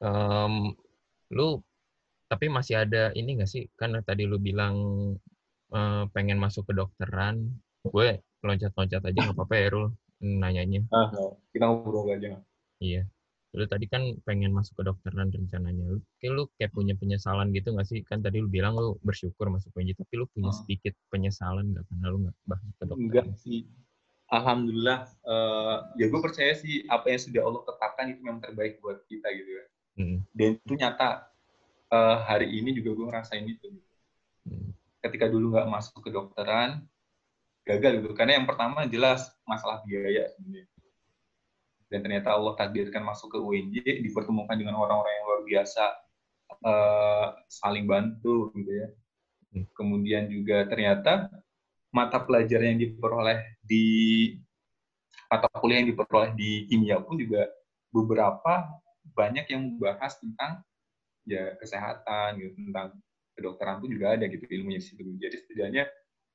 um, lu tapi masih ada ini nggak sih? Kan tadi lu bilang uh, pengen masuk ke dokteran. Gue loncat-loncat aja nggak apa-apa ya, Rul, nanyanya. Ah, kita ngobrol aja. Iya. Lu tadi kan pengen masuk ke dokteran rencananya. Lu, kayak lu kayak punya penyesalan gitu nggak sih? Kan tadi lu bilang lu bersyukur masuk PNJ, tapi lu punya sedikit penyesalan nggak karena lu nggak masuk ke dokteran? Enggak sih. Alhamdulillah, uh, ya gue percaya sih apa yang sudah Allah tetapkan itu memang terbaik buat kita gitu ya. Hmm. Dan itu nyata. Uh, hari ini juga gue ngerasain itu. Hmm. Ketika dulu nggak masuk ke dokteran, gagal gitu. Karena yang pertama jelas masalah biaya sebenarnya dan ternyata Allah takdirkan masuk ke UNJ dipertemukan dengan orang-orang yang luar biasa uh, saling bantu gitu ya hmm. kemudian juga ternyata mata pelajaran yang diperoleh di mata kuliah yang diperoleh di kimia pun juga beberapa banyak yang membahas tentang ya kesehatan gitu tentang kedokteran pun juga ada gitu ilmunya situ jadi setidaknya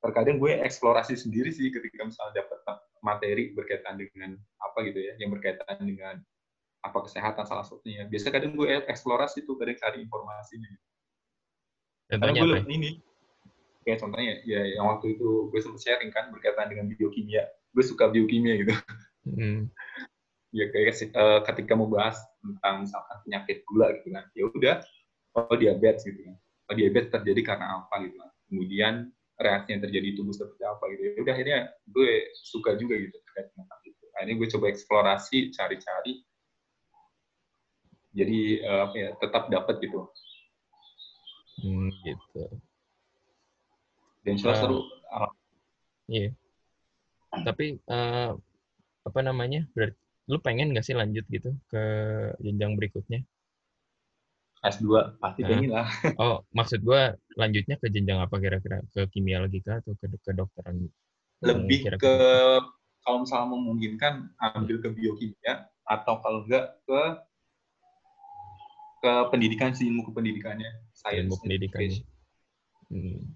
terkadang gue eksplorasi sendiri sih ketika misalnya dapat materi berkaitan dengan apa gitu ya, yang berkaitan dengan apa kesehatan salah satunya. Biasa kadang gue eksplorasi tuh, kadang cari informasinya. Karena gue lihat ini, kayak contohnya ya yang waktu itu gue sempat sharing kan berkaitan dengan biokimia. Gue suka biokimia gitu. Hmm. Ya kayak uh, ketika mau bahas tentang misalkan penyakit gula gitu kan, ya udah oh diabetes gitu kan. Oh diabetes terjadi karena apa gitu kan. Kemudian reaksi yang terjadi di tubuh seperti apa gitu. Ya udah akhirnya gue suka juga gitu terkait dengan itu. Akhirnya gue coba eksplorasi, cari-cari. Jadi uh, apa ya, tetap dapat gitu. Hmm, gitu. Dan uh, seru. Iya. Tapi uh, apa namanya? Berarti lu pengen nggak sih lanjut gitu ke jenjang berikutnya? S2 pasti pengen lah. Oh, maksud gue lanjutnya ke jenjang apa kira-kira? Ke kimia logika atau ke kedokteran? Lebih kira -kira? ke kalau misalnya memungkinkan ambil ke biokimia atau kalau enggak ke ke pendidikan sih ilmu kependidikannya. Saya ilmu pendidikan. Hmm.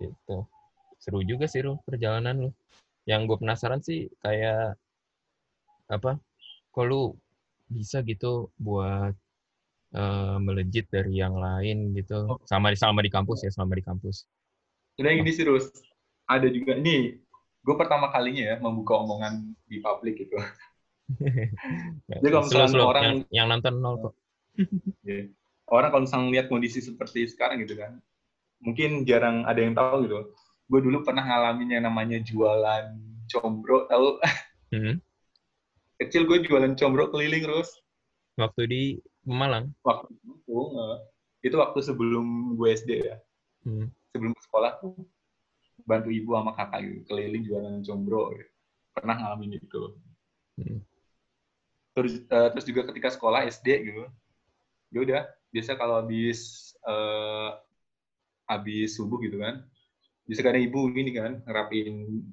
Gitu. Seru juga sih lu perjalanan lu. Yang gue penasaran sih kayak apa? Kalau bisa gitu buat uh, melejit dari yang lain gitu oh. sama di sama di kampus ya selama di kampus. Udah gini sih Rus, ada juga ini gue pertama kalinya ya membuka omongan di publik gitu. Jadi kalau misalnya orang yang, yang nonton nol kok. yeah. Orang kalau misalnya lihat kondisi seperti sekarang gitu kan, mungkin jarang ada yang tahu gitu. Gue dulu pernah ngalamin yang namanya jualan combro, tahu? Hmm. Kecil gue jualan combro keliling terus. Waktu di Malang? Waktu itu, itu waktu sebelum gue SD ya. Hmm. Sebelum sekolah tuh bantu ibu sama kakak gitu, keliling jualan combro. Gitu. Pernah ngalamin itu. Hmm. Terus, uh, terus juga ketika sekolah SD gitu, ya udah biasa kalau habis uh, habis subuh gitu kan, bisa karena ibu ini kan ngerapin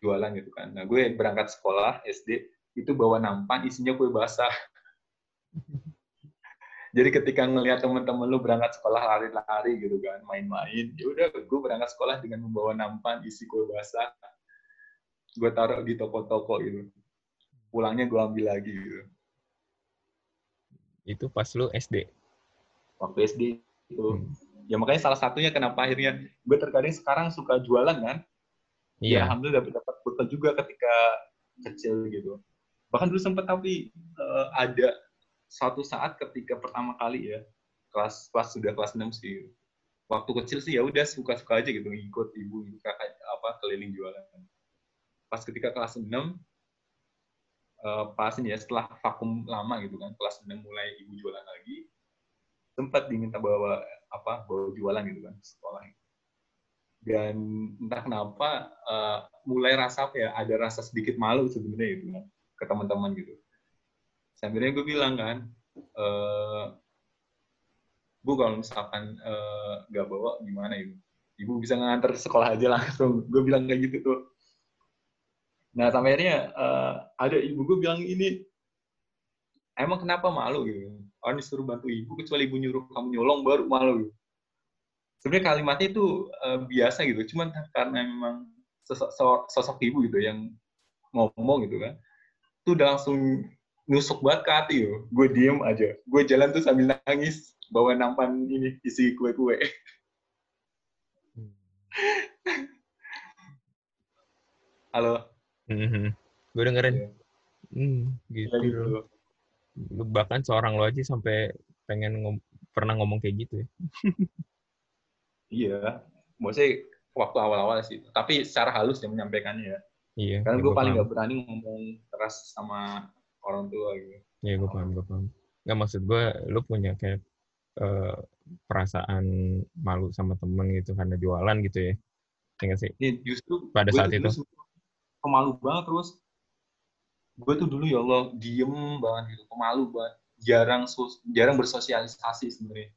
jualan gitu kan. Nah gue berangkat sekolah SD itu bawa nampan isinya kue basah. jadi ketika ngelihat teman-teman lu berangkat sekolah lari-lari gitu kan main-main ya udah gue berangkat sekolah dengan membawa nampan isi kue basah. Gue taruh di toko-toko gitu. Pulangnya gue ambil lagi gitu. Itu pas lu SD waktu SD itu. Hmm. ya makanya salah satunya kenapa akhirnya gue terkadang sekarang suka jualan kan? Iya. ya, alhamdulillah dapat dapat bekal juga ketika kecil gitu bahkan dulu sempat tapi uh, ada suatu saat ketika pertama kali ya kelas kelas sudah kelas 6 sih. Waktu kecil sih ya udah suka-suka aja gitu ngikut ibu kakak apa keliling jualan. Pas ketika kelas 6 uh, eh, pas ya setelah vakum lama gitu kan kelas 6 mulai ibu jualan lagi sempat diminta bawa apa bawa jualan gitu kan sekolah. Dan entah kenapa uh, mulai rasa ya ada rasa sedikit malu sebenarnya gitu kan ke teman-teman gitu. Sambilnya gue bilang kan e, bu kalau misalkan eh, gak bawa gimana ibu ibu bisa nganter sekolah aja langsung. Gue bilang kayak gitu tuh. Nah sampai akhirnya uh, ada ibu gue bilang ini emang kenapa malu gitu? Orang disuruh bantu ibu kecuali ibu nyuruh kamu nyolong baru malu gitu. sebenarnya kalimatnya itu uh, biasa gitu. Cuman karena memang sosok, sosok ibu gitu yang ngomong gitu kan itu udah langsung nusuk banget ke hati yo. Gue diem aja. Gue jalan tuh sambil nangis bawa nampan ini isi kue-kue. Halo. Mm-hmm. gue dengerin. Yeah. hmm, gitu, ya, gitu. Bahkan seorang lo aja sampai pengen ngom pernah ngomong kayak gitu ya. Iya. Maksudnya waktu awal-awal sih. Tapi secara halus dia menyampaikannya ya iya karena ya gue paling gak berani ngomong keras sama orang tua gitu. Iya gue paham gue paham. Nggak maksud gue lu punya kayak uh, perasaan malu sama temen gitu karena jualan gitu ya. Enggak sih? Ya, justru pada saat itu pemalu banget terus gue tuh dulu ya Allah diem banget gitu pemalu banget. Jarang jarang bersosialisasi sebenarnya.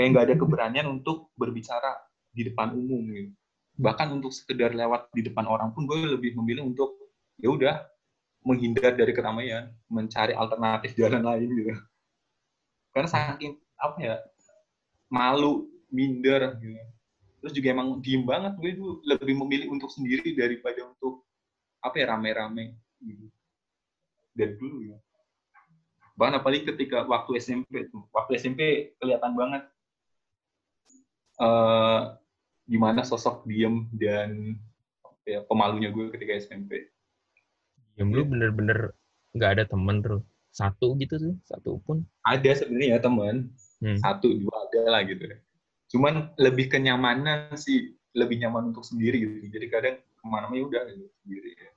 Kayak nggak ada keberanian untuk berbicara di depan umum gitu bahkan untuk sekedar lewat di depan orang pun gue lebih memilih untuk ya udah menghindar dari keramaian mencari alternatif jalan lain gitu. Karena saking apa ya malu minder gitu. Terus juga emang diem banget gue itu lebih memilih untuk sendiri daripada untuk apa ya rame-rame gitu. Dari dulu ya. Bahkan apalagi ketika waktu SMP tuh waktu SMP kelihatan banget uh, gimana sosok diem dan ya, pemalunya gue ketika SMP diem lu bener-bener nggak ada temen terus satu gitu tuh satu pun. Ada sebenarnya ya teman hmm. satu dua ada lah gitu cuman lebih kenyamanan sih lebih nyaman untuk sendiri gitu. Jadi kadang ke mana-mana ya udah gitu, sendiri ya.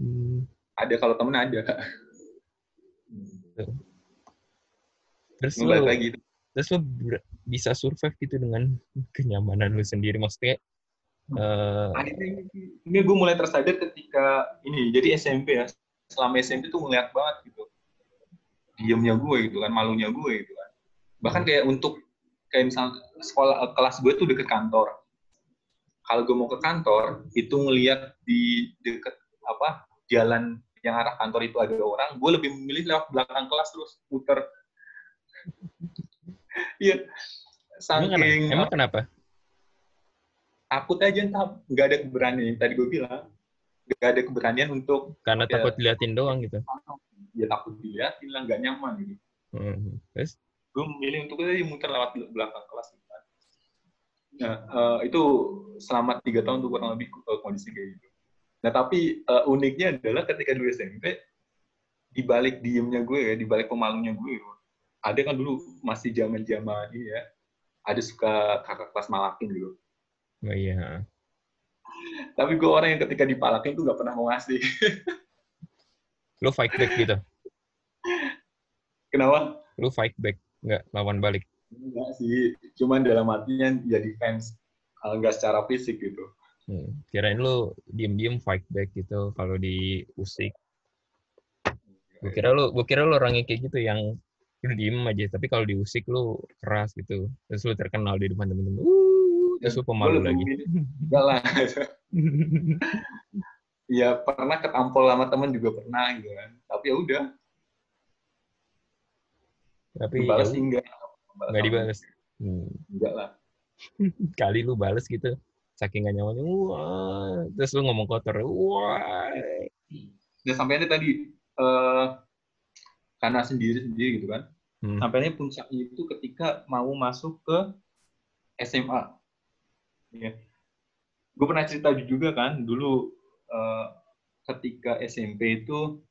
hmm. ada kalau temen ada. Terus lu lagi terus lu bisa survive gitu dengan kenyamanan lu sendiri. Maksudnya uh, ini gue mulai tersadar ketika ini jadi SMP ya. Selama SMP tuh ngeliat banget gitu. Diemnya gue gitu kan malunya gue gitu kan. Bahkan kayak untuk kayak misal sekolah kelas gue tuh deket kantor. Kalau gue mau ke kantor itu ngeliat di deket apa jalan yang arah kantor itu ada orang, gue lebih memilih lewat belakang kelas terus puter. Iya. Saking emang, kenapa? Takut aja entah nggak ada keberanian. Tadi gue bilang nggak ada keberanian untuk karena ya, takut diliatin doang gitu. Ya takut diliatin lah, nggak nyaman gitu. Hmm. Terus? Gue memilih untuk tadi muter lewat belakang kelas. Gitu. Nah, uh, itu selama tiga tahun tuh kurang lebih uh, kondisi kayak gitu. Nah tapi uh, uniknya adalah ketika dulu SMP, di balik diemnya gue ya, di balik pemalunya gue, ada kan dulu masih zaman zaman ini ya, ada suka kakak kelas malakin gitu. Oh iya. Tapi gue orang yang ketika dipalakin tuh gak pernah mau ngasih. Lu fight back gitu? Kenapa? Lu fight back, nggak lawan balik? Enggak sih, cuman dalam artinya jadi fans, nggak secara fisik gitu. Hmm. Kirain lu diem-diem fight back gitu kalau diusik. Gue kira lu, gue kira lu orangnya kayak gitu yang lu diem aja, tapi kalau diusik lu keras gitu. Terus lu terkenal di depan temen-temen. Uh, terus lu pemalu lagi. Enggak lah. ya pernah ketampol sama temen juga pernah gitu kan. Tapi ya udah. Tapi balas ya, enggak. Enggak dibalas. Hmm. Enggak lah. Kali lu balas gitu saking gak nyamannya wah terus lu ngomong kotor wah dan sampainya tadi uh, karena sendiri sendiri gitu kan. Hmm. sampainya puncaknya itu ketika mau masuk ke SMA ya gue pernah cerita juga kan dulu uh, ketika SMP itu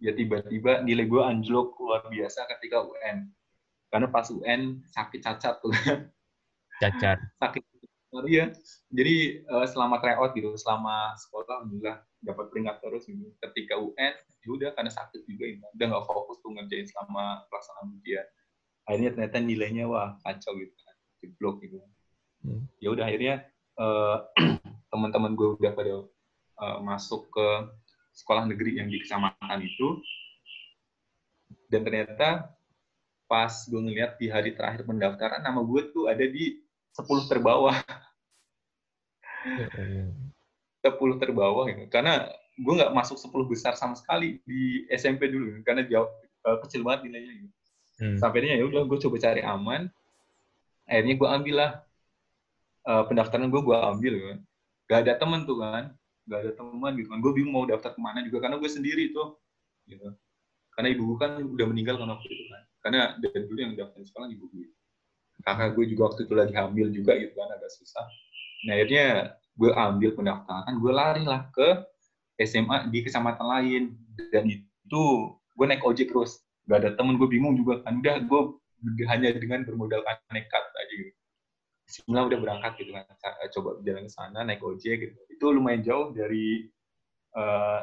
ya tiba-tiba nilai gue anjlok luar biasa ketika UN karena pas UN sakit cacat tuh kan. Cacat. Sakit Iya, jadi uh, selama tryout gitu, selama sekolah alhamdulillah dapat peringkat terus gitu. Ketika UN, ya udah karena sakit juga gitu. Udah nggak fokus tuh ngerjain selama pelaksanaan ujian. Akhirnya ternyata nilainya wah kacau gitu kan, blok gitu. Hmm. Ya udah akhirnya uh, teman-teman gue udah pada uh, masuk ke sekolah negeri yang di kecamatan itu. Dan ternyata pas gue ngeliat di hari terakhir pendaftaran nama gue tuh ada di 10 terbawah. 10 terbawah gitu. Karena gue nggak masuk 10 besar sama sekali di SMP dulu karena jauh uh, kecil banget nilainya gitu. Hmm. Sampainya ya udah gue coba cari aman. Akhirnya gue ambil lah uh, pendaftaran gue gue ambil kan. Gak ada temen tuh kan, gak ada teman gitu kan. Gue bingung mau daftar ke mana juga karena gue sendiri tuh. Gitu. karena ibu gue kan udah meninggal kan waktu itu kan karena dari dulu yang daftar sekolah ibu gue kakak gue juga waktu itu lagi hamil juga gitu kan agak susah nah akhirnya gue ambil pendaftaran gue lari lah ke SMA di kecamatan lain. Dan itu gue naik ojek terus. Gak ada temen gue bingung juga kan. Udah gue hanya dengan bermodalkan nekat aja gitu. Bismillah udah berangkat gitu kan. Coba jalan ke sana naik ojek gitu. Itu lumayan jauh dari uh,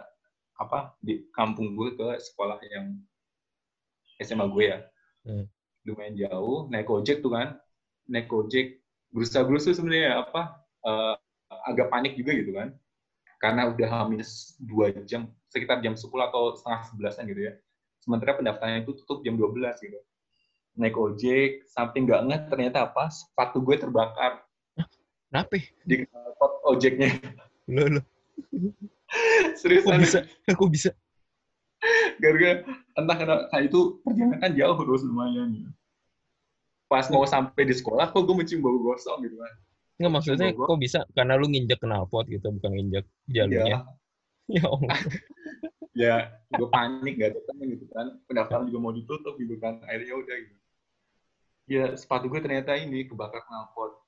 apa di kampung gue ke sekolah yang SMA gue ya. Hmm. lumayan jauh. Naik ojek tuh kan. Naik ojek berusaha berusaha sebenarnya apa uh, agak panik juga gitu kan. Karena udah minus dua jam sekitar jam 10 atau setengah sebelasan gitu ya. Sementara pendaftarannya itu tutup jam 12 gitu. Naik ojek sampai nggak nggak ternyata apa? Sepatu gue terbakar. Kenapa? Di pot ojeknya. Lo lo serius kok bisa? Kok bisa? Gara-gara entah kenapa nah itu perjalanan kan jauh terus lumayan pas mau sampai di sekolah kok gue mencium bau gosong gitu kan Nggak maksudnya kok bisa karena lu nginjek knalpot gitu bukan nginjek jalurnya. Ya, ya Allah. ya, gue panik gak ada temen gitu kan. Pendaftaran juga mau ditutup gitu kan. Akhirnya udah gitu. Ya sepatu gue ternyata ini kebakar knalpot.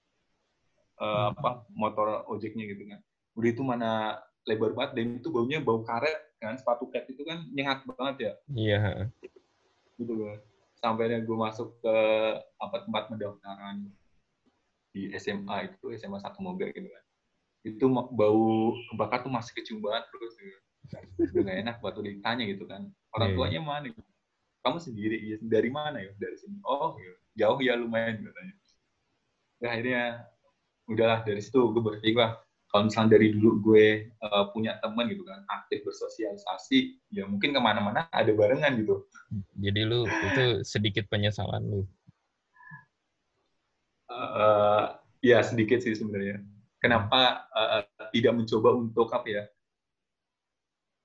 Uh, apa motor ojeknya gitu kan. Udah itu mana lebar banget dan itu baunya bau karet kan sepatu cat itu kan nyengat banget ya iya gitu kan sampai gue masuk ke apa tempat pendaftaran di SMA itu SMA satu mobil gitu kan itu bau kebakar tuh masih kecium banget terus gitu. udah gak enak buat ditanya gitu kan orang yeah. tuanya mana gitu. kamu sendiri ya dari mana ya dari sini oh ya. jauh ya lumayan katanya ya, akhirnya udahlah dari situ gue berpikir lah kalau misalnya dari dulu gue uh, punya teman gitu kan aktif bersosialisasi ya mungkin ke mana-mana ada barengan gitu jadi lu itu sedikit penyesalan lu uh, ya sedikit sih sebenarnya. Kenapa uh, tidak mencoba untuk apa ya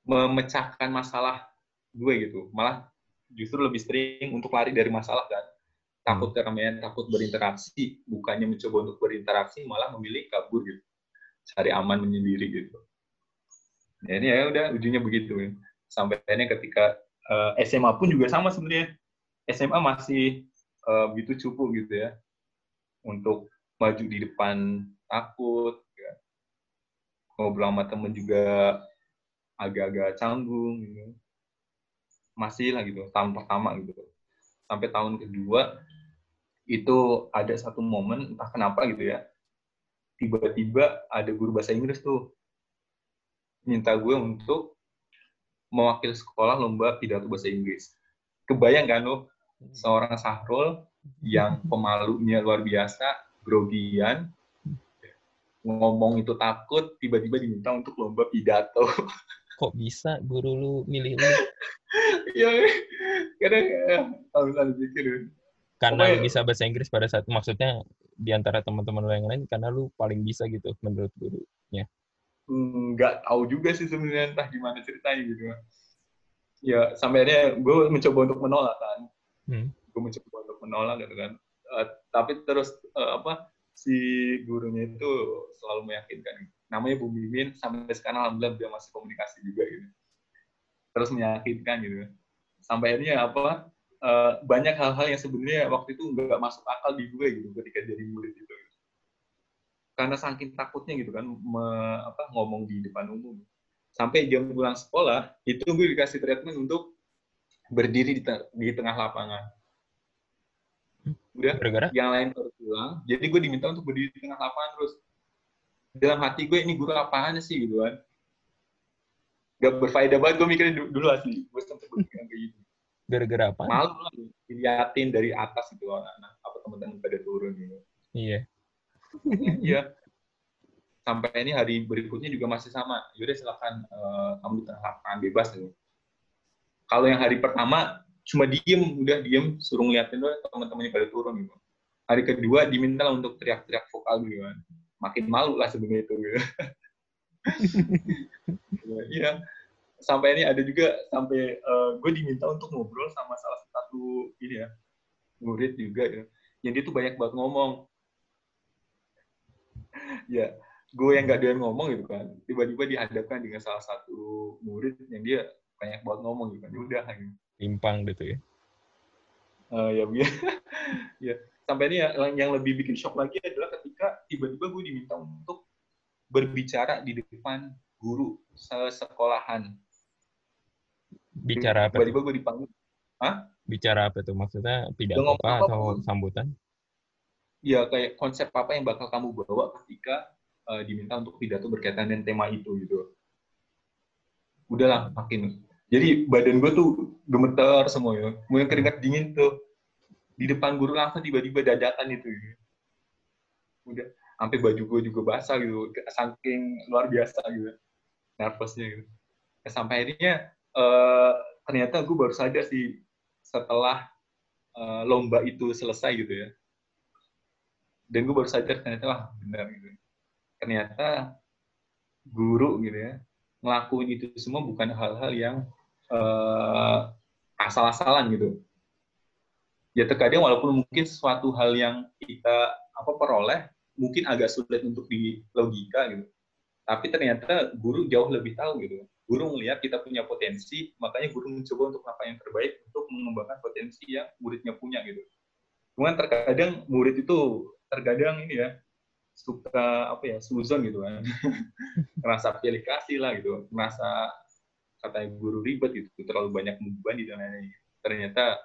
memecahkan masalah gue gitu, malah justru lebih sering untuk lari dari masalah kan. Takut keramaian, takut berinteraksi, bukannya mencoba untuk berinteraksi, malah memilih kabur gitu, cari aman menyendiri gitu. Ya ini ya udah ujungnya begitu ya. Sampai akhirnya ketika uh, SMA pun juga sama sebenarnya. SMA masih uh, begitu cukup gitu ya untuk maju di depan takut ya. ngobrol sama temen juga agak-agak canggung gitu masih lah gitu tahun pertama gitu sampai tahun kedua itu ada satu momen entah kenapa gitu ya tiba-tiba ada guru bahasa Inggris tuh minta gue untuk mewakili sekolah lomba pidato bahasa Inggris. Kebayang kan lo, seorang Sahrul yang pemalunya luar biasa, grogian, ngomong itu takut, tiba-tiba diminta untuk lomba pidato. Kok bisa guru lu milih lu? ya, kadang ya, kalau pikir. Karena lu bisa bahasa Inggris pada saat, maksudnya di antara teman-teman lu yang lain, karena lu paling bisa gitu menurut gurunya. Nggak tahu juga sih sebenarnya entah gimana ceritanya gitu. Ya, sampai akhirnya gue mencoba untuk menolak kan. Hmm. Gue mencoba menolak gitu kan. Uh, tapi terus uh, apa si gurunya itu selalu meyakinkan namanya Bu Mimin sampai sekarang alhamdulillah dia masih komunikasi juga gitu. Terus meyakinkan gitu. Sampai akhirnya apa uh, banyak hal-hal yang sebenarnya waktu itu nggak masuk akal di gue gitu ketika jadi murid itu. Gitu. karena saking takutnya gitu kan me, apa ngomong di depan umum. Sampai jam pulang sekolah itu gue dikasih treatment untuk berdiri di, te di tengah lapangan udah Gara-gara? yang lain baru pulang. Jadi gue diminta untuk berdiri di tengah lapangan terus. Dalam hati gue ini guru apaan sih gitu kan. Gak berfaedah banget gue mikirin dulu, dulu asli. Gue sempat berpikiran kayak gitu. Gara-gara apa? Malu lah diliatin dari atas gitu anak-anak apa teman-teman pada turun gitu. Iya. Iya. Sampai ini hari berikutnya juga masih sama. Yaudah silakan uh, kamu di tengah lapangan bebas gitu. Kalau yang hari pertama cuma diem udah diem suruh ngeliatin doang teman-temannya pada turun gitu. Hari kedua diminta lah untuk teriak-teriak vokal gitu kan. Makin malu lah sebenarnya itu gitu. Iya. Sampai ini ada juga sampai uh, gue diminta untuk ngobrol sama salah satu ini ya murid juga ya dia tuh banyak banget ngomong. Ya gue yang gak doyan ngomong gitu kan tiba-tiba dihadapkan dengan salah satu murid yang dia banyak banget ngomong gitu kan ya udah gitu timpang gitu ya. Uh, ya ya. Ya sampai ini ya, yang lebih bikin shock lagi adalah ketika tiba-tiba gue diminta untuk berbicara di depan guru sekolahan bicara apa tiba-tiba gue dipanggil. Hah? bicara apa tuh? Maksudnya pidato apa atau sambutan? Ya kayak konsep apa yang bakal kamu bawa ketika uh, diminta untuk pidato berkaitan dengan tema itu gitu. Udahlah makin jadi badan gue tuh gemeter semua ya. Mulai keringat dingin tuh. Di depan guru langsung tiba-tiba dadakan itu gitu. udah sampai baju gue juga basah gitu. Saking luar biasa gitu. Nervousnya gitu. Sampai akhirnya uh, ternyata gue baru sadar sih setelah uh, lomba itu selesai gitu ya. Dan gue baru sadar ternyata wah benar gitu. Ternyata guru gitu ya ngelakuin itu semua bukan hal-hal yang uh, asal-asalan gitu. Ya terkadang walaupun mungkin sesuatu hal yang kita apa peroleh mungkin agak sulit untuk di logika gitu. Tapi ternyata guru jauh lebih tahu gitu. Guru melihat kita punya potensi makanya guru mencoba untuk apa yang terbaik untuk mengembangkan potensi yang muridnya punya gitu. Cuman terkadang murid itu terkadang ini ya suka apa ya suzon gitu kan. Merasa pilih kasih lah gitu merasa katanya guru ribet gitu terlalu banyak membebani dan lain-lain ternyata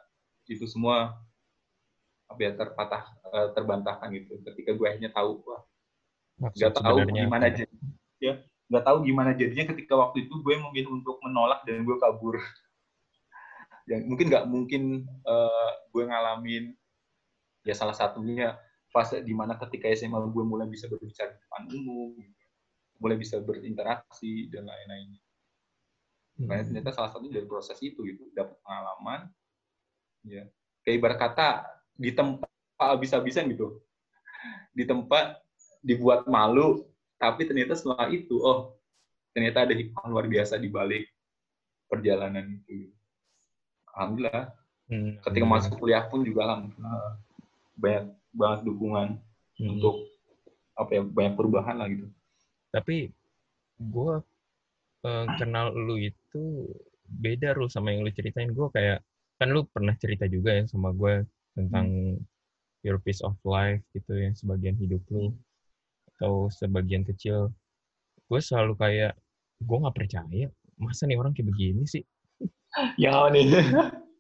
itu semua apa ya terpatah eh, terbantahkan gitu. Ketika gue akhirnya tahu wah nggak tahu gimana jadi ya nggak tahu gimana jadinya ketika waktu itu gue memilih untuk menolak dan gue kabur. Yang mungkin nggak mungkin uh, gue ngalamin ya salah satunya fase di mana ketika SMA gue mulai bisa berbicara di depan umum, mulai bisa berinteraksi dan lain-lain. Hmm. Karena ternyata salah satu dari proses itu gitu, dapat pengalaman, ya kayak ibarat kata di tempat habis-habisan gitu, di tempat dibuat malu, tapi ternyata setelah itu, oh ternyata ada hikmah luar biasa di balik perjalanan itu. Alhamdulillah. Hmm. Ketika masuk kuliah pun juga alhamdulillah banyak banget dukungan hmm. untuk apa ya banyak perubahan lah gitu. Tapi gue uh, kenal lu itu beda lu sama yang lu ceritain. Gue kayak kan lu pernah cerita juga ya sama gue tentang hmm. your piece of life gitu ya sebagian hidup lu hmm. atau sebagian kecil. Gue selalu kayak gue nggak percaya masa nih orang kayak begini sih? Ya nih.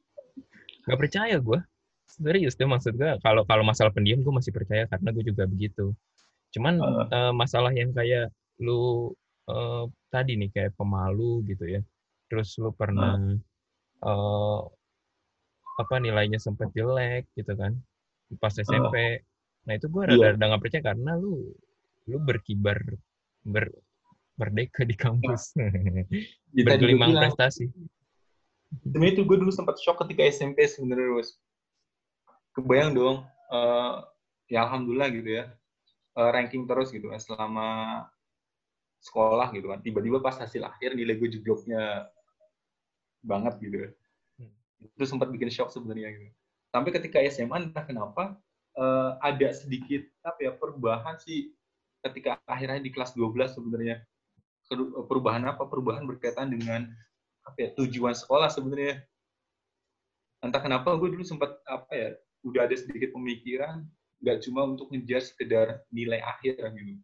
Nggak percaya gue serius tuh maksud gue kalau kalau masalah pendiam gue masih percaya karena gue juga begitu. Cuman uh. Uh, masalah yang kayak lu uh, tadi nih kayak pemalu gitu ya. Terus lu pernah uh. Uh, apa nilainya sempat jelek gitu kan pas SMP uh. nah itu gue iya. rada-rada nggak percaya karena lu lu berkibar ber merdeka di kampus. Bergelimang prestasi. Sebenarnya itu gue dulu sempat shock ketika SMP sebenarnya kebayang dong uh, ya alhamdulillah gitu ya uh, ranking terus gitu selama sekolah gitu kan. Tiba-tiba pas hasil akhir nilai gue jebloknya banget gitu. Hmm. itu sempat bikin shock sebenarnya gitu. Sampai ketika SMA entah kenapa uh, ada sedikit apa ya perubahan sih ketika akhirnya di kelas 12 sebenarnya. Perubahan apa? Perubahan berkaitan dengan apa ya tujuan sekolah sebenarnya. Entah kenapa gue dulu sempat apa ya udah ada sedikit pemikiran nggak cuma untuk ngejar sekedar nilai akhir gitu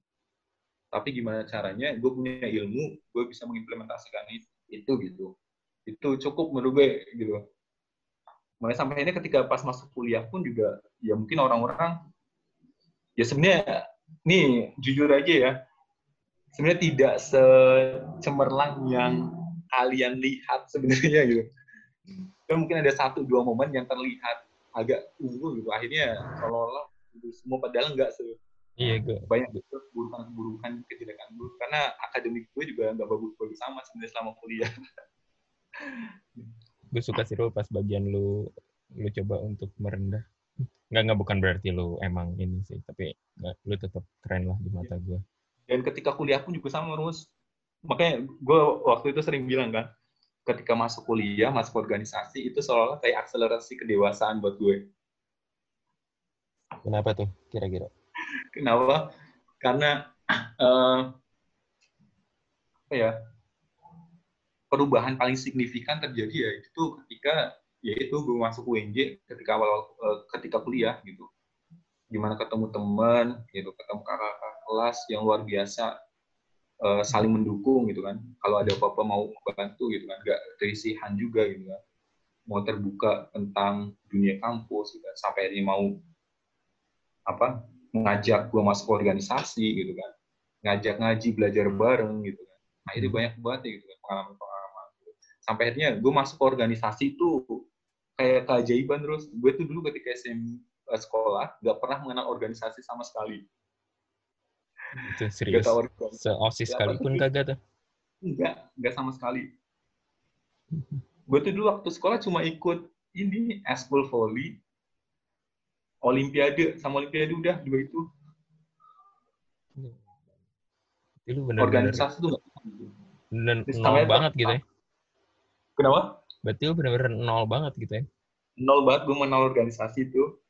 tapi gimana caranya? Gue punya ilmu gue bisa mengimplementasikan itu gitu. Itu cukup menurut gue gitu. Mulai sampai ini ketika pas masuk kuliah pun juga ya mungkin orang-orang ya sebenarnya nih jujur aja ya. Sebenarnya tidak secemerlang yang kalian lihat sebenarnya gitu. Kan mungkin ada satu dua momen yang terlihat agak unggul gitu. Akhirnya seolah-olah semua padahal enggak se iya gue banyak betul keburukan-keburukan ketidakan gue karena akademik gue juga nggak bagus-bagus sama sebenarnya selama kuliah. Gue suka sih lo pas bagian lu lu coba untuk merendah. Nggak nggak bukan berarti lu emang ini sih tapi nggak lu tetap keren lah di mata gue dan ketika kuliah pun juga sama terus makanya gue waktu itu sering bilang kan ketika masuk kuliah, masuk organisasi, itu seolah-olah kayak akselerasi kedewasaan buat gue. Kenapa tuh kira-kira? Kenapa? Karena uh, apa ya? Perubahan paling signifikan terjadi ya itu ketika ya itu gue masuk UNJ ketika awal uh, ketika kuliah gitu gimana ketemu teman gitu ketemu kakak-kakak kelas yang luar biasa uh, saling mendukung gitu kan kalau ada apa-apa mau bantu gitu kan gak terisihan juga gitu kan mau terbuka tentang dunia kampus gitu kan. sampai ini mau apa mengajak gue masuk organisasi gitu kan. Ngajak ngaji belajar bareng gitu kan. Nah itu banyak banget ya, gitu kan pengalaman-pengalaman sampai akhirnya gue masuk organisasi itu kayak keajaiban terus. Gue tuh dulu ketika SM eh, sekolah gak pernah mengenal organisasi sama sekali. Itu serius. seosis sekalipun kagak tuh? Enggak enggak sama sekali. Gue tuh dulu waktu sekolah cuma ikut ini eskul volley olimpiade sama olimpiade udah dua itu itu bener, organisasi tuh bener nol banget gitu ya kenapa Berarti lu bener-bener nol banget gitu ya? Nol banget, gue menol organisasi itu.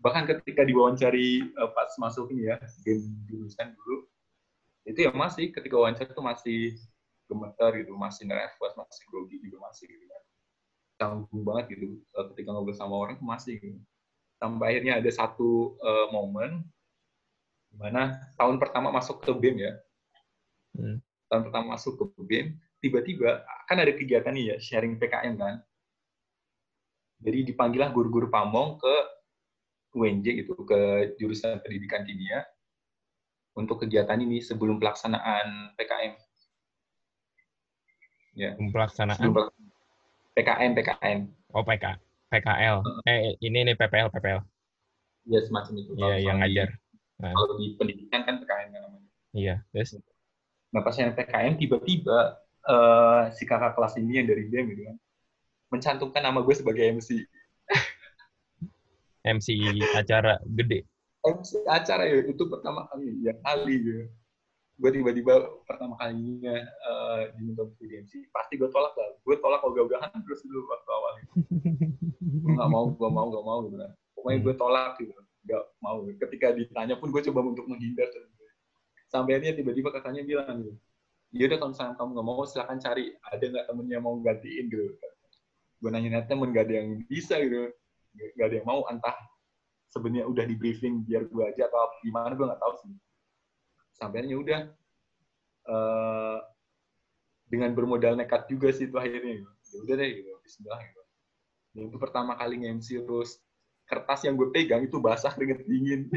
Bahkan ketika diwawancari uh, pas masuk ini ya, game jurusan dulu, itu ya masih, ketika wawancara itu masih gemeter gitu, masih nervous, masih grogi juga masih gitu kan. Canggung banget gitu, ketika ngobrol sama orang masih gitu. Sampai akhirnya ada satu uh, momen, di mana tahun pertama masuk ke BEM ya, hmm. tahun pertama masuk ke BEM, tiba-tiba kan ada kegiatan nih ya sharing PKM kan. Jadi dipanggillah guru-guru pamong ke UNJ gitu ke jurusan pendidikan kimia untuk kegiatan ini sebelum pelaksanaan PKM. Ya. Pelaksanaan PKM PKM. Oh PK PKL. Eh ini nih PPL PPL. Ya semacam itu. Iya yang ngajar. Nah. Kalau di pendidikan kan PKM kan namanya. Iya, terus. Nah pas yang PKM tiba-tiba uh, si kakak kelas ini yang dari BEM gitu kan mencantumkan nama gue sebagai MC MC acara gede MC acara ya itu pertama kali yang kali ya gue tiba-tiba pertama kalinya uh, diminta jadi MC pasti gue tolak lah. Gue tolak ogah-ogahan terus dulu waktu awal gue nggak mau gue mau gak mau gitu kan pokoknya gue tolak gitu nggak mau. Ketika ditanya pun gue coba untuk menghindar sampai akhirnya tiba-tiba katanya bilang gitu ya udah kalau misalnya kamu nggak mau silahkan cari. Ada nggak temennya mau gantiin gitu. Gue nanya temen gak ada yang bisa gitu. Gak ada yang mau entah sebenarnya udah di briefing biar gue aja atau gimana gue nggak tahu sih sampainya udah uh, dengan bermodal nekat juga sih itu akhirnya. Ya udah deh gitu. Bismillah gitu. Dan itu pertama kali nge-MC terus kertas yang gue pegang itu basah keringet dingin.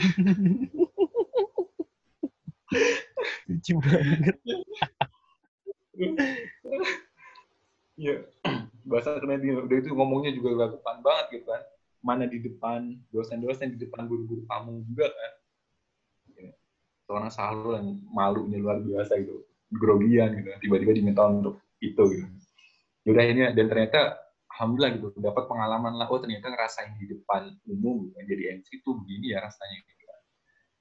Lucu banget. Iya, bahasa keren udah itu ngomongnya juga gak depan banget gitu kan. Mana di depan dosen-dosen, di depan guru-guru kamu juga kan. Seorang selalu yang malunya luar biasa gitu. Grogian gitu. Tiba-tiba diminta untuk itu gitu. Yaudah ini dan ternyata alhamdulillah gitu dapat pengalaman lah oh ternyata ngerasain di depan umum gitu. jadi MC itu begini ya rasanya gitu.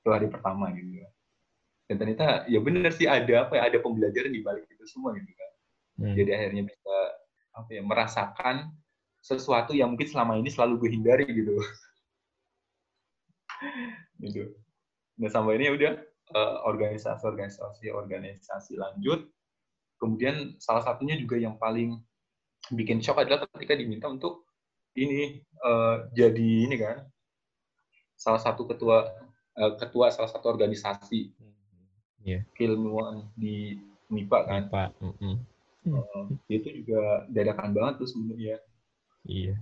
Itu hari pertama gitu dan ternyata ya benar sih ada apa ya ada pembelajaran di balik itu semua gitu kan hmm. jadi akhirnya bisa apa ya merasakan sesuatu yang mungkin selama ini selalu gue hindari gitu gitu nah sampai ini ya udah uh, organisasi organisasi lanjut kemudian salah satunya juga yang paling bikin shock adalah ketika diminta untuk ini uh, jadi ini kan salah satu ketua uh, ketua salah satu organisasi hmm yeah. keilmuan di MIPA kan. MIPA. Mm -hmm. uh, itu juga dadakan banget tuh sebenarnya. Iya.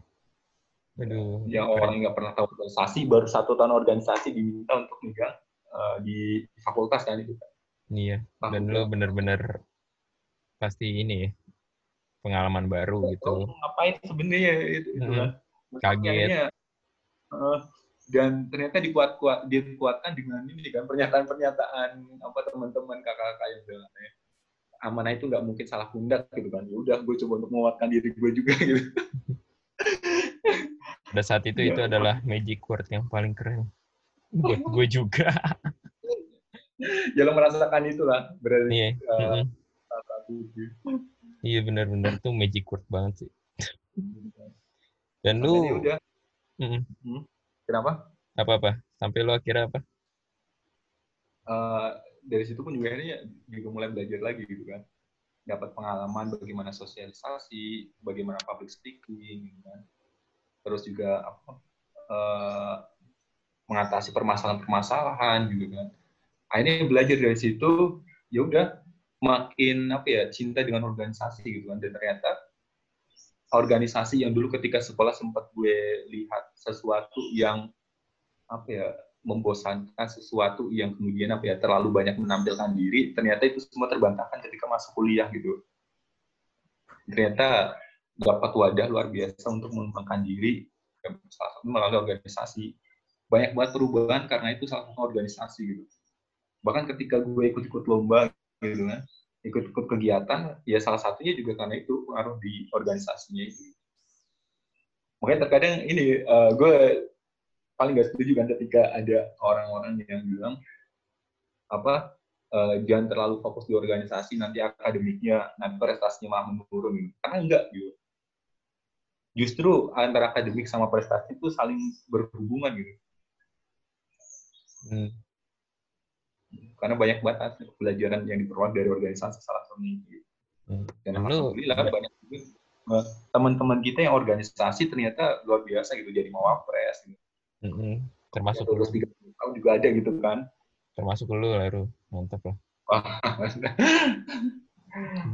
Aduh. Yang orang yang nggak pernah tahu organisasi baru satu tahun organisasi diminta untuk megang uh, di fakultas kan itu. Iya. Dan lo bener-bener pasti ini ya pengalaman baru gitu. Ngapain sebenarnya itu, itu hmm. kan? Kaget. Uh, dan ternyata dikuat kuat dikuatkan dengan ini kan pernyataan-pernyataan apa teman-teman kakak-kakak yang bilang ya amanah itu nggak mungkin salah pundak gitu kan ya udah gue coba untuk menguatkan diri gue juga gitu pada saat itu ya. itu adalah magic word yang paling keren buat gue juga ya lo merasakan itulah berarti iya uh, iya benar-benar tuh magic word banget sih dan lu udah mm -mm. Kenapa? Apa-apa? Sampai lo akhirnya apa? Uh, dari situ pun juga ini juga mulai belajar lagi gitu kan. Dapat pengalaman bagaimana sosialisasi, bagaimana public speaking, gitu kan. terus juga apa uh, mengatasi permasalahan-permasalahan gitu kan. Akhirnya belajar dari situ ya udah makin apa ya cinta dengan organisasi gitu kan. Dan ternyata organisasi yang dulu ketika sekolah sempat gue lihat sesuatu yang apa ya membosankan sesuatu yang kemudian apa ya terlalu banyak menampilkan diri ternyata itu semua terbantahkan ketika masuk kuliah gitu. Ternyata dapat wadah luar biasa untuk mengembangkan diri salah satu melalui organisasi banyak banget perubahan karena itu salah satu organisasi gitu. Bahkan ketika gue ikut-ikut lomba gitu kan ikut-ikut kegiatan ya salah satunya juga karena itu pengaruh di organisasinya itu. Makanya terkadang ini uh, gue paling gak setuju kan ketika ada orang-orang yang bilang apa uh, jangan terlalu fokus di organisasi nanti akademiknya nanti prestasinya malah menurun gitu. karena enggak gitu. Justru antara akademik sama prestasi itu saling berhubungan gitu hmm karena banyak banget pelajaran yang diperoleh dari organisasi salah satunya gitu. Hmm. Dan alhamdulillah banyak juga eh, teman-teman kita yang organisasi ternyata luar biasa gitu jadi mawapres gitu. Hmm. Termasuk lulus tiga tahun juga ada gitu kan. Termasuk lu lah, Ru. Mantap lah.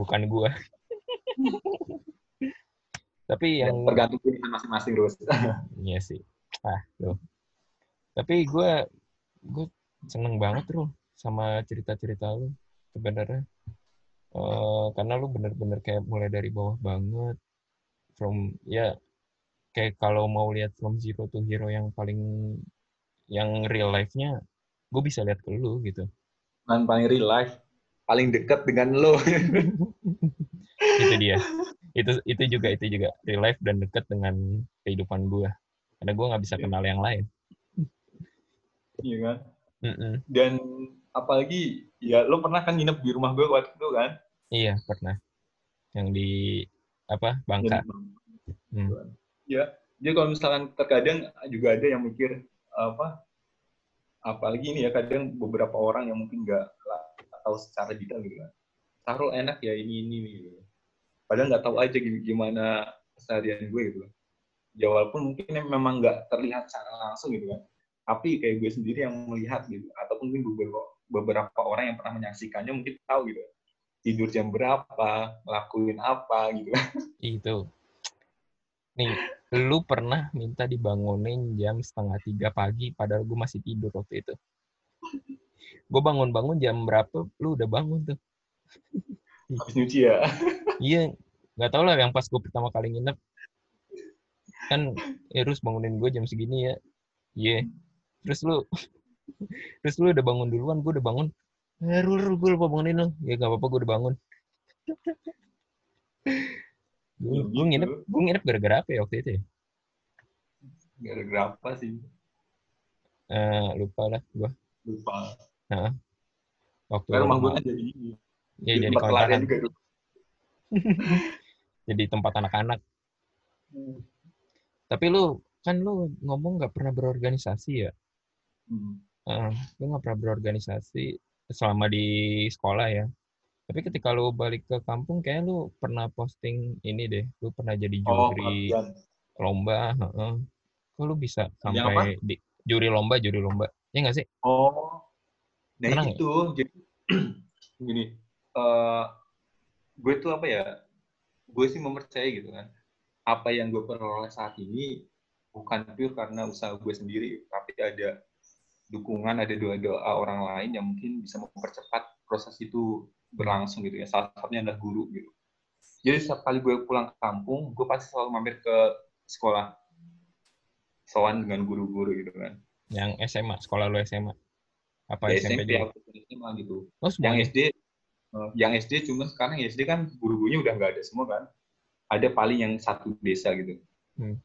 Bukan gua. Tapi yang tergantung pilihan masing-masing, Rus. iya sih. Ah, tuh. Tapi gue gue seneng banget, Ru sama cerita-cerita lu sebenarnya. Uh, karena lu bener-bener kayak mulai dari bawah banget. From ya kayak kalau mau lihat from zero to hero yang paling yang real life-nya gue bisa lihat ke lu gitu. Dan paling real life paling dekat dengan lo itu dia. Itu itu juga itu juga real life dan dekat dengan kehidupan gue karena gue nggak bisa iya. kenal yang lain iya kan? Mm -mm. dan apalagi ya lo pernah kan nginep di rumah gue waktu itu kan? Iya pernah. Yang di apa Bangka. Hmm. ya jadi kalau misalkan terkadang juga ada yang mikir apa apalagi ini ya kadang beberapa orang yang mungkin nggak tahu secara detail gitu kan. Taruh enak ya ini ini gitu. padahal nggak tahu aja gimana keseharian gue gitu. Ya walaupun mungkin memang nggak terlihat secara langsung gitu kan tapi kayak gue sendiri yang melihat gitu ataupun mungkin beberapa beberapa orang yang pernah menyaksikannya mungkin tahu gitu. Tidur jam berapa ngelakuin apa gitu. Itu. Nih lu pernah minta dibangunin jam setengah tiga pagi padahal gue masih tidur waktu itu. Gue bangun-bangun jam berapa lu udah bangun tuh. Habis nyuci ya? Iya nggak tau lah yang pas gue pertama kali nginep. Kan Irus bangunin gue jam segini ya. Iya. yeah. Terus lu terus lu udah bangun duluan gue udah bangun. Eh, rul, gue lupa bangunin lo ya gak apa-apa gue udah bangun. Gue, gue nginep gue nginep gara-gara apa ya waktu itu ya? Gara-gara apa sih? Uh, lupa lah gue lupa. Nah, waktu Karena rumah gue jadi ya, jadi, jadi kontrakan. juga jadi tempat anak-anak. Hmm. tapi lu kan lu ngomong nggak pernah berorganisasi ya hmm. Uh, lu nggak pernah berorganisasi selama di sekolah ya? Tapi ketika lu balik ke kampung kayak lu pernah posting ini deh. Lu pernah jadi oh, juri oh, lomba uh, kok lu bisa sampai di juri lomba juri lomba? Ya nggak sih? Oh nah Senang itu. ya? jadi gini uh, gue tuh apa ya gue sih mempercayai gitu kan. Apa yang gue peroleh saat ini bukan pure karena usaha gue sendiri tapi ada dukungan ada doa-doa orang lain yang mungkin bisa mempercepat proses itu berlangsung gitu ya. Salah satunya adalah guru gitu. Jadi setiap kali gue pulang ke kampung gue pasti selalu mampir ke sekolah soan dengan guru-guru gitu kan. Yang SMA sekolah lo SMA apa ya, SMP, SMP SMA gitu. Oh, yang SD eh, yang SD cuma sekarang SD kan guru-gurunya udah nggak ada semua kan. Ada paling yang satu desa gitu. Hmm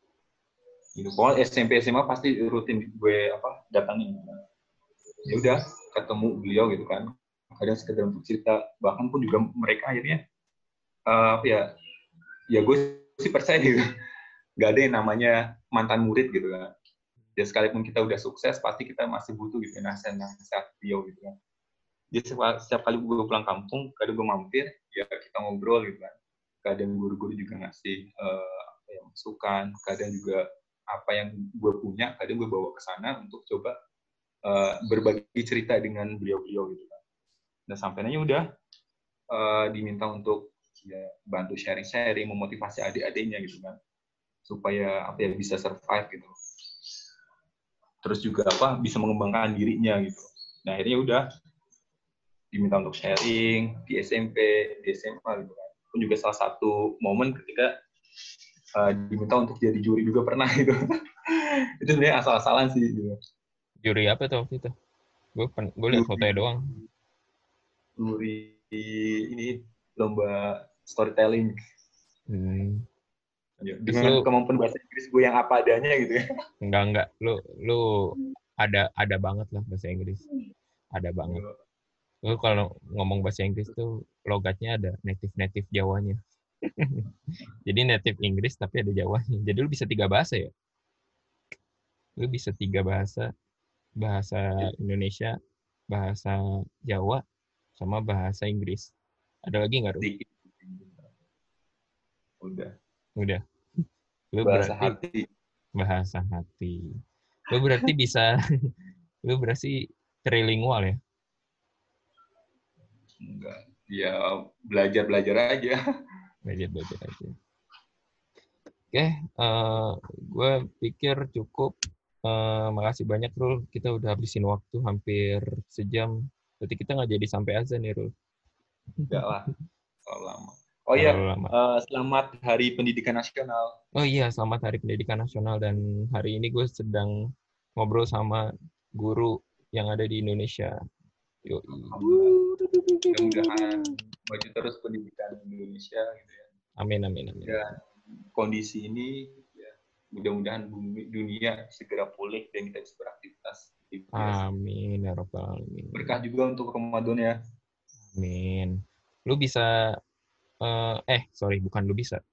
gitu. Pokoknya SMP SMA pasti rutin gue apa datangin ya udah ketemu beliau gitu kan. Kadang sekedar untuk cerita. Bahkan pun juga mereka akhirnya uh, ya ya gue sih percaya gitu. Nggak ada yang namanya mantan murid gitu kan. Ya sekalipun kita udah sukses pasti kita masih butuh gitu nasihat nasihat beliau gitu kan. Jadi setiap, setiap kali gue pulang kampung kadang gue mampir ya kita ngobrol gitu kan. Kadang guru-guru juga ngasih uh, apa ya, masukan. Kadang juga apa yang gue punya kadang gue bawa ke sana untuk coba uh, berbagi cerita dengan beliau-beliau gitu kan. Dan sampainya udah uh, diminta untuk ya bantu sharing-sharing memotivasi adik-adiknya gitu kan. Supaya apa ya bisa survive gitu. Terus juga apa bisa mengembangkan dirinya gitu. Nah akhirnya udah diminta untuk sharing di SMP di SMA gitu kan. Pun juga salah satu momen ketika uh, diminta untuk jadi juri juga pernah gitu. Itu sebenarnya asal-asalan sih gitu. juri apa tuh waktu itu? Gue gue lihat fotonya doang. Juri ini lomba storytelling. Hmm. dengan lu, kemampuan bahasa Inggris gue yang apa adanya gitu. Ya enggak enggak. Lu lu ada ada banget lah bahasa Inggris. Ada banget. Iya. Lu kalau ngomong bahasa Inggris tuh logatnya ada native-native Jawanya. Jadi native Inggris tapi ada Jawanya. Jadi lu bisa tiga bahasa ya? Lu bisa tiga bahasa. Bahasa Indonesia, bahasa Jawa, sama bahasa Inggris. Ada lagi nggak, Ru? Udah. Udah. Lu bahasa berarti, hati. Bahasa hati. Lu berarti bisa, lu berarti trilingual ya? Enggak. Ya belajar belajar aja. Belajar belajar aja. Oke, uh, gue pikir cukup. Uh, makasih banyak Rul. Kita udah habisin waktu hampir sejam. Berarti kita nggak jadi sampai azan nih Rul. Enggak lah. Terlalu lama. Oh iya, uh, selamat Hari Pendidikan Nasional. Oh iya, selamat Hari Pendidikan Nasional dan hari ini gue sedang ngobrol sama guru yang ada di Indonesia. Yo, mudah-mudahan maju terus pendidikan Indonesia gitu ya. Amin amin amin. Dan kondisi ini ya mudah-mudahan dunia segera pulih dan kita bisa beraktivitas. Gitu ya. Amin ya robbal alamin. Berkah juga untuk Ramadan ya. Amin. Lu bisa uh, eh sorry bukan lu bisa.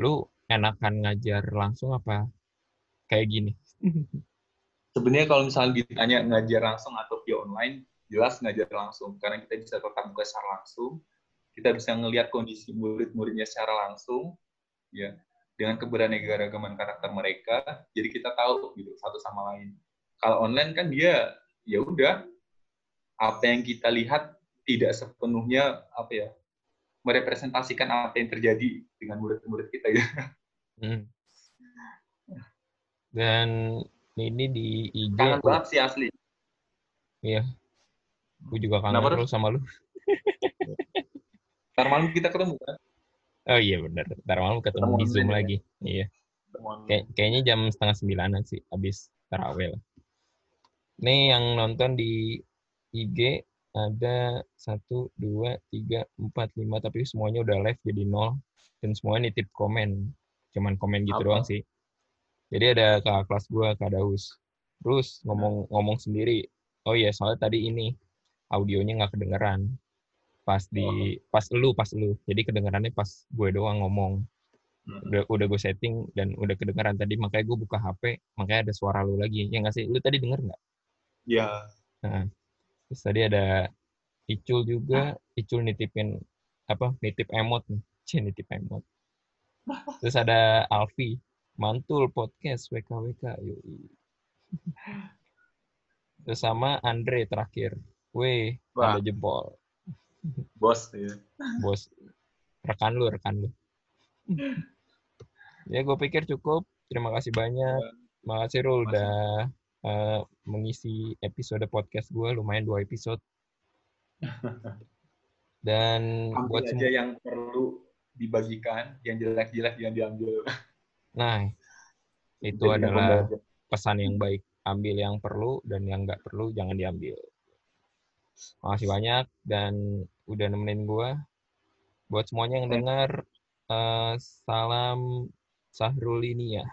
Lu enakan ngajar langsung apa kayak gini? Sebenarnya kalau misalnya ditanya ngajar langsung atau via online, jelas ngajar langsung. Karena kita bisa tetap muka secara langsung kita bisa melihat kondisi murid-muridnya secara langsung ya dengan keberaneka-ragaman karakter mereka jadi kita tahu gitu satu sama lain. Kalau online kan dia ya udah apa yang kita lihat tidak sepenuhnya apa ya merepresentasikan apa yang terjadi dengan murid-murid kita ya. Hmm. dan ini di IG kangen banget sih asli. Iya Gue juga kangen Kenapa, lu sama lu. Ntar malam kita ketemu kan? Oh iya benar. Ntar malam ketemu di Zoom ya. lagi. Iya. Kay kayaknya jam setengah sembilanan sih, habis taraweh lah. Nih yang nonton di IG ada satu, dua, tiga, empat, lima, tapi semuanya udah live jadi nol dan semuanya nitip komen, cuman komen gitu Apa? doang sih. Jadi ada kakak kelas gue, Kak Daus. Terus ngomong ngomong sendiri. Oh iya, soalnya tadi ini audionya nggak kedengeran. Pas di oh. pas lu pas lu. Jadi kedengerannya pas gue doang ngomong. Udah udah gue setting dan udah kedengeran tadi makanya gue buka HP makanya ada suara lu lagi. Ya nggak sih? Lu tadi denger nggak? Iya. nah, terus tadi ada Icul juga. Icul nitipin apa nitip emot nih. Cih, nitip emot. Terus ada Alfi. Mantul podcast WKWK yuk terus sama Andre terakhir Wih, ada jempol. Bos, ya. Bos. Rekan lu, rekan lu. ya, gue pikir cukup. Terima kasih banyak. Makasih Rul udah uh, mengisi episode podcast gue. Lumayan dua episode. Dan Ambil buat aja yang perlu dibagikan, yang jelek-jelek yang diambil. Nah, itu Jadi adalah pesan yang baik. Ambil yang perlu dan yang nggak perlu jangan diambil. Makasih banyak dan udah nemenin gue. Buat semuanya yang dengar, uh, salam Sahrulinia.